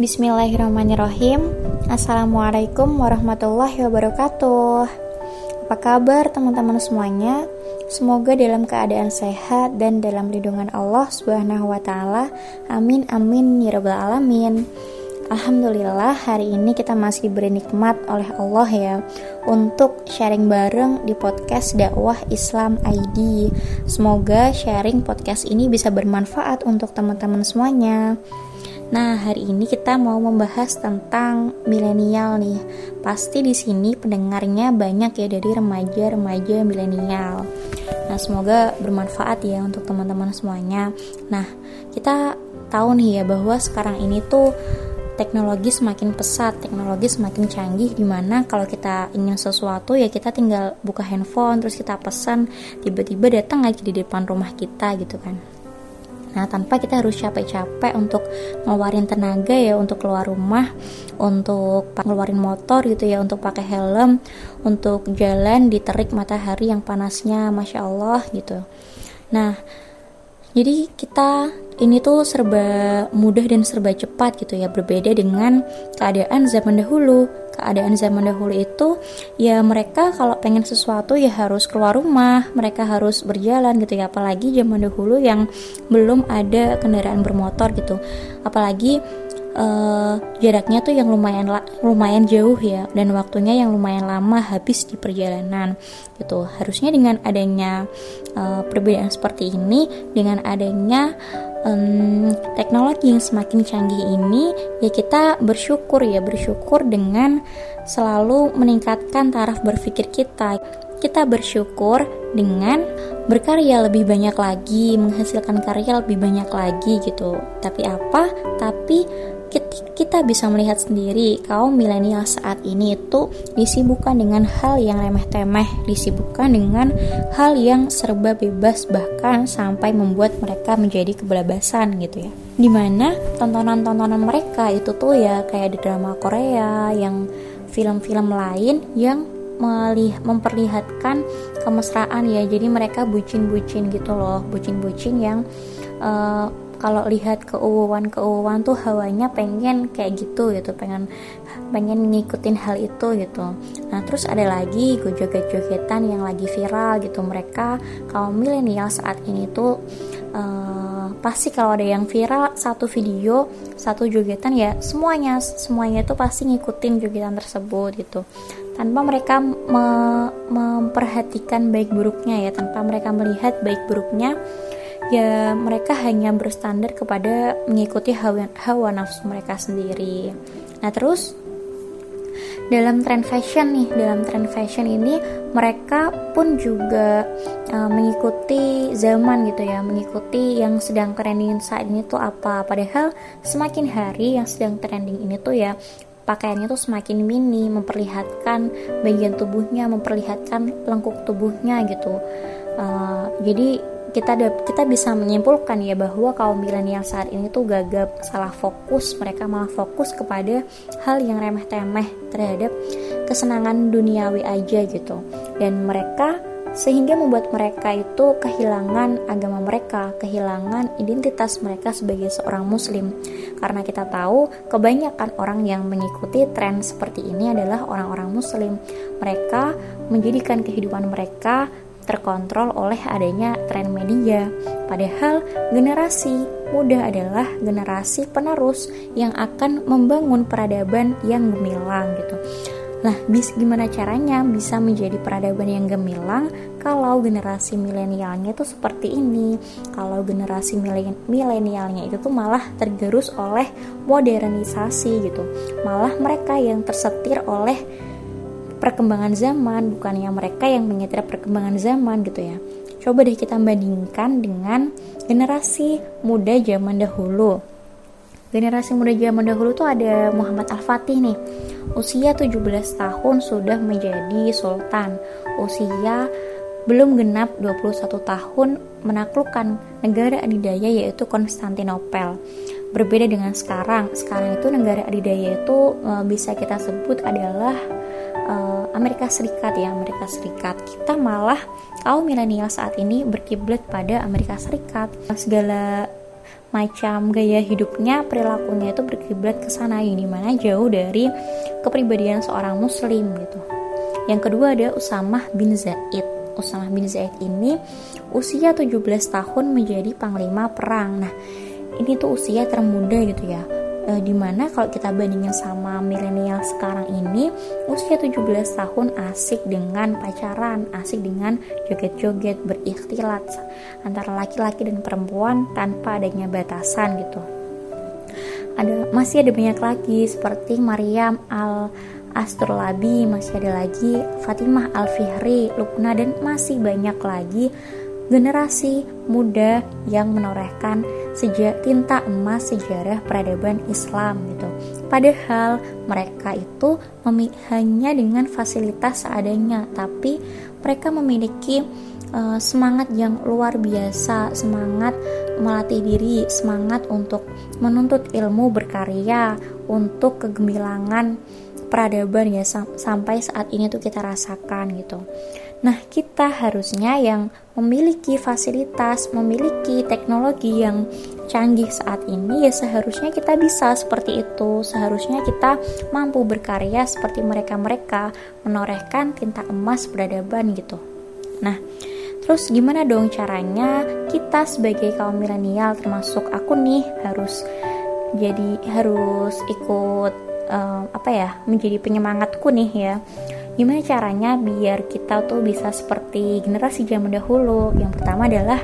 Bismillahirrahmanirrahim Assalamualaikum warahmatullahi wabarakatuh Apa kabar teman-teman semuanya? Semoga dalam keadaan sehat dan dalam lindungan Allah Subhanahu wa taala. Amin amin ya alamin. Alhamdulillah hari ini kita masih beri nikmat oleh Allah ya untuk sharing bareng di podcast dakwah Islam ID. Semoga sharing podcast ini bisa bermanfaat untuk teman-teman semuanya. Nah, hari ini kita mau membahas tentang milenial nih. Pasti di sini pendengarnya banyak ya dari remaja-remaja milenial. Nah, semoga bermanfaat ya untuk teman-teman semuanya. Nah, kita tahu nih ya bahwa sekarang ini tuh teknologi semakin pesat, teknologi semakin canggih di mana kalau kita ingin sesuatu ya kita tinggal buka handphone terus kita pesan tiba-tiba datang aja di depan rumah kita gitu kan. Nah, tanpa kita harus capek-capek untuk ngeluarin tenaga ya untuk keluar rumah, untuk ngeluarin motor gitu ya, untuk pakai helm, untuk jalan di terik matahari yang panasnya, masya Allah gitu. Nah, jadi kita ini tuh serba mudah dan serba cepat gitu ya berbeda dengan keadaan zaman dahulu. Keadaan zaman dahulu itu ya mereka kalau pengen sesuatu ya harus keluar rumah mereka harus berjalan gitu ya. Apalagi zaman dahulu yang belum ada kendaraan bermotor gitu. Apalagi uh, jaraknya tuh yang lumayan lumayan jauh ya dan waktunya yang lumayan lama habis di perjalanan gitu harusnya dengan adanya uh, perbedaan seperti ini dengan adanya um, teknologi yang semakin canggih ini ya kita bersyukur ya bersyukur dengan selalu meningkatkan taraf berpikir kita kita bersyukur dengan berkarya lebih banyak lagi, menghasilkan karya lebih banyak lagi gitu. Tapi apa? Tapi kita bisa melihat sendiri kaum milenial saat ini itu disibukkan dengan hal yang remeh-temeh, disibukkan dengan hal yang serba bebas bahkan sampai membuat mereka menjadi kebelabasan gitu ya. Di mana tontonan-tontonan mereka itu tuh ya kayak di drama Korea yang film-film lain yang melih memperlihatkan kemesraan ya jadi mereka bucin-bucin gitu loh bucin-bucin yang uh, kalau lihat keuuan-keuuan tuh hawanya pengen kayak gitu gitu pengen pengen ngikutin hal itu gitu. Nah terus ada lagi gue joget-jogetan yang lagi viral gitu. Mereka kaum milenial saat ini tuh uh, pasti kalau ada yang viral satu video satu jogetan ya semuanya semuanya tuh pasti ngikutin jogetan tersebut gitu. Tanpa mereka me memperhatikan baik buruknya ya tanpa mereka melihat baik buruknya ya mereka hanya berstandar kepada mengikuti hawa, hawa nafsu mereka sendiri. Nah, terus dalam tren fashion nih, dalam tren fashion ini mereka pun juga uh, mengikuti zaman gitu ya, mengikuti yang sedang trending saat ini tuh apa. Padahal semakin hari yang sedang trending ini tuh ya pakaiannya tuh semakin mini, memperlihatkan bagian tubuhnya, memperlihatkan lengkuk tubuhnya gitu. Uh, jadi kita kita bisa menyimpulkan ya bahwa kaum milenial saat ini tuh gagap salah fokus mereka malah fokus kepada hal yang remeh-temeh terhadap kesenangan duniawi aja gitu dan mereka sehingga membuat mereka itu kehilangan agama mereka, kehilangan identitas mereka sebagai seorang muslim. Karena kita tahu kebanyakan orang yang mengikuti tren seperti ini adalah orang-orang muslim. Mereka menjadikan kehidupan mereka terkontrol oleh adanya tren media. Padahal generasi muda adalah generasi penerus yang akan membangun peradaban yang gemilang gitu. Nah, bis gimana caranya bisa menjadi peradaban yang gemilang kalau generasi milenialnya itu seperti ini? Kalau generasi milenialnya itu tuh malah tergerus oleh modernisasi gitu. Malah mereka yang tersetir oleh perkembangan zaman bukannya mereka yang menyetir perkembangan zaman gitu ya. Coba deh kita bandingkan dengan generasi muda zaman dahulu. Generasi muda zaman dahulu tuh ada Muhammad Al-Fatih nih. Usia 17 tahun sudah menjadi sultan. Usia belum genap 21 tahun menaklukkan negara adidaya yaitu Konstantinopel. Berbeda dengan sekarang sekarang itu negara adidaya itu e, bisa kita sebut adalah Amerika Serikat ya Amerika Serikat kita malah kaum milenial saat ini berkiblat pada Amerika Serikat segala macam gaya hidupnya, perilakunya itu berkiblat ke sana yang di mana jauh dari kepribadian seorang muslim gitu. Yang kedua ada Usamah bin Zaid. Usamah bin Zaid ini usia 17 tahun menjadi panglima perang. Nah, ini tuh usia termuda gitu ya e, di mana kalau kita bandingin sama milenial sekarang ini usia 17 tahun asik dengan pacaran asik dengan joget-joget berikhtilat antara laki-laki dan perempuan tanpa adanya batasan gitu. Ada masih ada banyak lagi seperti Maryam al Astrolabi masih ada lagi Fatimah Al-Fihri, Lukna dan masih banyak lagi generasi muda yang menorehkan sejak tinta emas sejarah peradaban Islam gitu. Padahal mereka itu hanya dengan fasilitas seadanya, tapi mereka memiliki uh, semangat yang luar biasa, semangat melatih diri, semangat untuk menuntut ilmu berkarya, untuk kegemilangan peradaban ya sam sampai saat ini tuh kita rasakan gitu. Nah, kita harusnya yang memiliki fasilitas, memiliki teknologi yang canggih saat ini ya seharusnya kita bisa seperti itu. Seharusnya kita mampu berkarya seperti mereka-mereka menorehkan tinta emas peradaban gitu. Nah, terus gimana dong caranya kita sebagai kaum milenial termasuk aku nih harus jadi harus ikut um, apa ya menjadi penyemangatku nih ya Gimana caranya biar kita tuh bisa seperti generasi zaman dahulu? Yang pertama adalah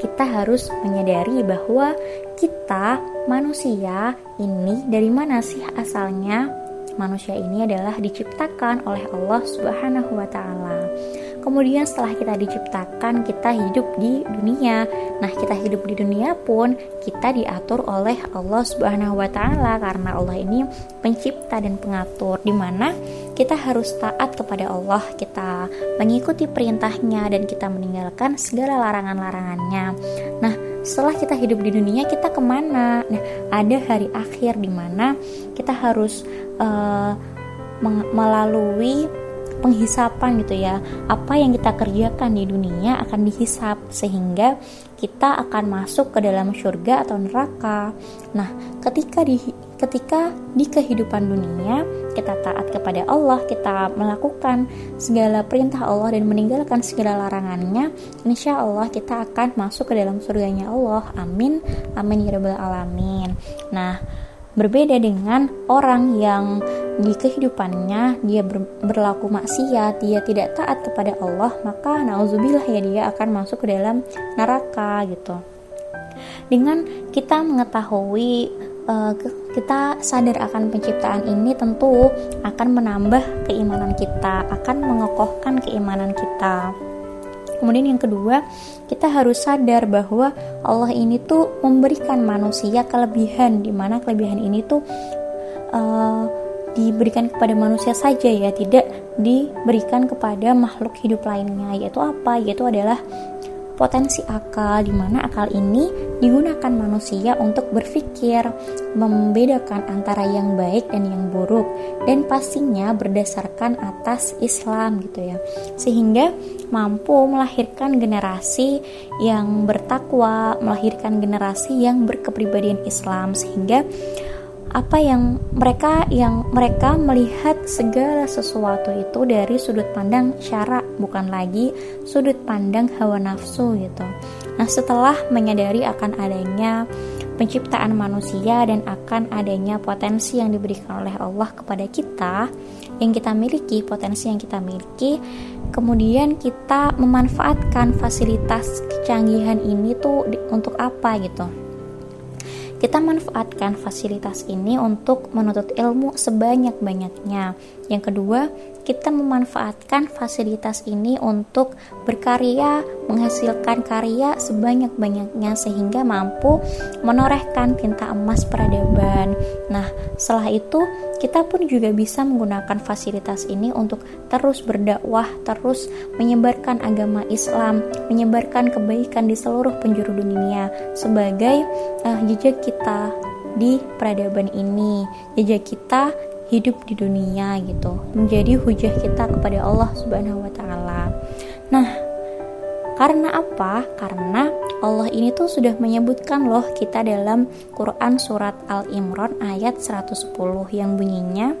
kita harus menyadari bahwa kita manusia ini dari mana sih asalnya? Manusia ini adalah diciptakan oleh Allah Subhanahu wa taala. Kemudian setelah kita diciptakan, kita hidup di dunia. Nah, kita hidup di dunia pun kita diatur oleh Allah Subhanahu wa taala karena Allah ini pencipta dan pengatur di mana kita harus taat kepada Allah, kita mengikuti perintahnya dan kita meninggalkan segala larangan-larangannya. Nah, setelah kita hidup di dunia kita ke mana? Nah, ada hari akhir di mana kita harus uh, melalui penghisapan gitu ya. Apa yang kita kerjakan di dunia akan dihisap sehingga kita akan masuk ke dalam surga atau neraka. Nah ketika di ketika di kehidupan dunia kita taat kepada Allah kita melakukan segala perintah Allah dan meninggalkan segala larangannya insya Allah kita akan masuk ke dalam surganya Allah. Amin. Amin ya rabbal alamin. Nah Berbeda dengan orang yang di kehidupannya dia ber, berlaku maksiat, dia tidak taat kepada Allah, maka nauzubillah ya dia akan masuk ke dalam neraka gitu. Dengan kita mengetahui uh, kita sadar akan penciptaan ini tentu akan menambah keimanan kita, akan mengokohkan keimanan kita. Kemudian yang kedua, kita harus sadar bahwa Allah ini tuh memberikan manusia kelebihan di mana kelebihan ini tuh uh, diberikan kepada manusia saja ya, tidak diberikan kepada makhluk hidup lainnya. Yaitu apa? Yaitu adalah potensi akal di mana akal ini digunakan manusia untuk berpikir membedakan antara yang baik dan yang buruk dan pastinya berdasarkan atas Islam gitu ya sehingga mampu melahirkan generasi yang bertakwa melahirkan generasi yang berkepribadian Islam sehingga apa yang mereka yang mereka melihat segala sesuatu itu dari sudut pandang syara bukan lagi sudut pandang hawa nafsu gitu. Nah, setelah menyadari akan adanya penciptaan manusia dan akan adanya potensi yang diberikan oleh Allah kepada kita yang kita miliki, potensi yang kita miliki, kemudian kita memanfaatkan fasilitas kecanggihan ini tuh untuk apa gitu kita manfaatkan fasilitas ini untuk menuntut ilmu sebanyak-banyaknya. Yang kedua, kita memanfaatkan fasilitas ini untuk berkarya, menghasilkan karya sebanyak-banyaknya sehingga mampu menorehkan tinta emas peradaban. Nah, setelah itu kita pun juga bisa menggunakan fasilitas ini untuk terus berdakwah, terus menyebarkan agama Islam, menyebarkan kebaikan di seluruh penjuru dunia sebagai uh, jejak kita di peradaban ini, jejak kita hidup di dunia gitu menjadi hujah kita kepada Allah Subhanahu wa taala. Nah, karena apa? Karena Allah ini tuh sudah menyebutkan loh kita dalam Quran surat Al-Imran ayat 110 yang bunyinya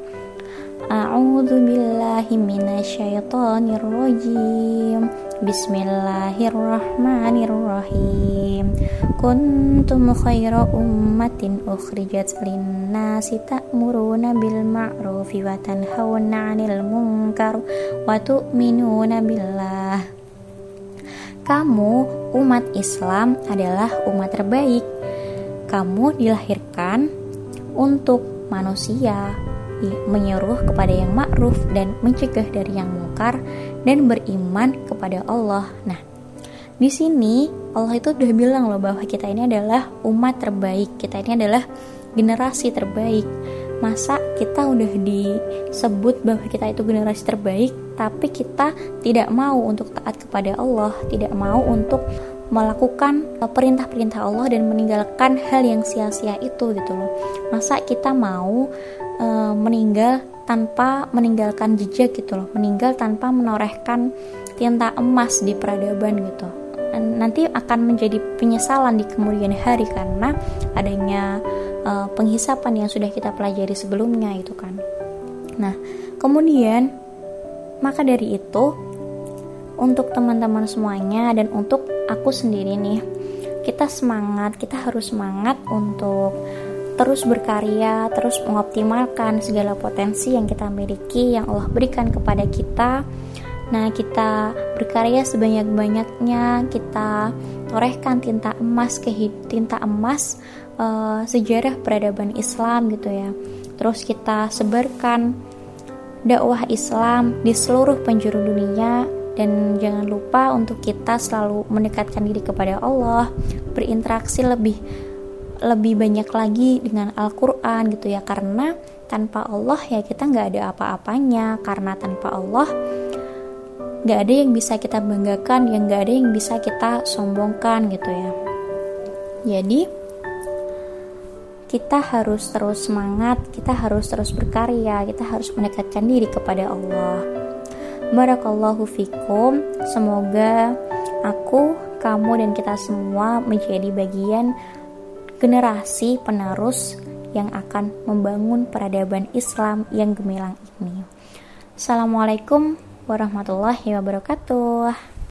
A'udzu billahi minasyaitonir rajim. Bismillahirrahmanirrahim. Kuntum khaira ummatin ukhrijat lin-nasi ta'muruna bil ma'rufi wa tanhauna 'anil munkar wa tu'minuna billah. Kamu umat Islam adalah umat terbaik. Kamu dilahirkan untuk manusia menyuruh kepada yang ma'ruf dan mencegah dari yang mungkar dan beriman kepada Allah. Nah, di sini Allah itu udah bilang loh bahwa kita ini adalah umat terbaik, kita ini adalah generasi terbaik. Masa kita udah disebut bahwa kita itu generasi terbaik, tapi kita tidak mau untuk taat kepada Allah, tidak mau untuk melakukan perintah-perintah Allah dan meninggalkan hal yang sia-sia itu gitu loh. Masa kita mau e, meninggal tanpa meninggalkan jejak gitu loh, meninggal tanpa menorehkan tinta emas di peradaban gitu. Nanti akan menjadi penyesalan di kemudian hari karena adanya e, penghisapan yang sudah kita pelajari sebelumnya itu kan. Nah, kemudian maka dari itu untuk teman-teman semuanya dan untuk aku sendiri nih kita semangat kita harus semangat untuk terus berkarya terus mengoptimalkan segala potensi yang kita miliki yang Allah berikan kepada kita. Nah kita berkarya sebanyak-banyaknya kita torehkan tinta emas ke tinta emas uh, sejarah peradaban Islam gitu ya. Terus kita sebarkan dakwah Islam di seluruh penjuru dunia dan jangan lupa untuk kita selalu mendekatkan diri kepada Allah berinteraksi lebih lebih banyak lagi dengan Al-Quran gitu ya. Karena tanpa Allah ya kita nggak ada apa-apanya. Karena tanpa Allah nggak ada yang bisa kita banggakan yang nggak ada yang bisa kita sombongkan gitu ya. Jadi kita harus terus semangat kita harus terus berkarya kita harus mendekatkan diri kepada Allah. Barakallahu fikum. Semoga aku, kamu dan kita semua menjadi bagian generasi penerus yang akan membangun peradaban Islam yang gemilang ini. Assalamualaikum warahmatullahi wabarakatuh.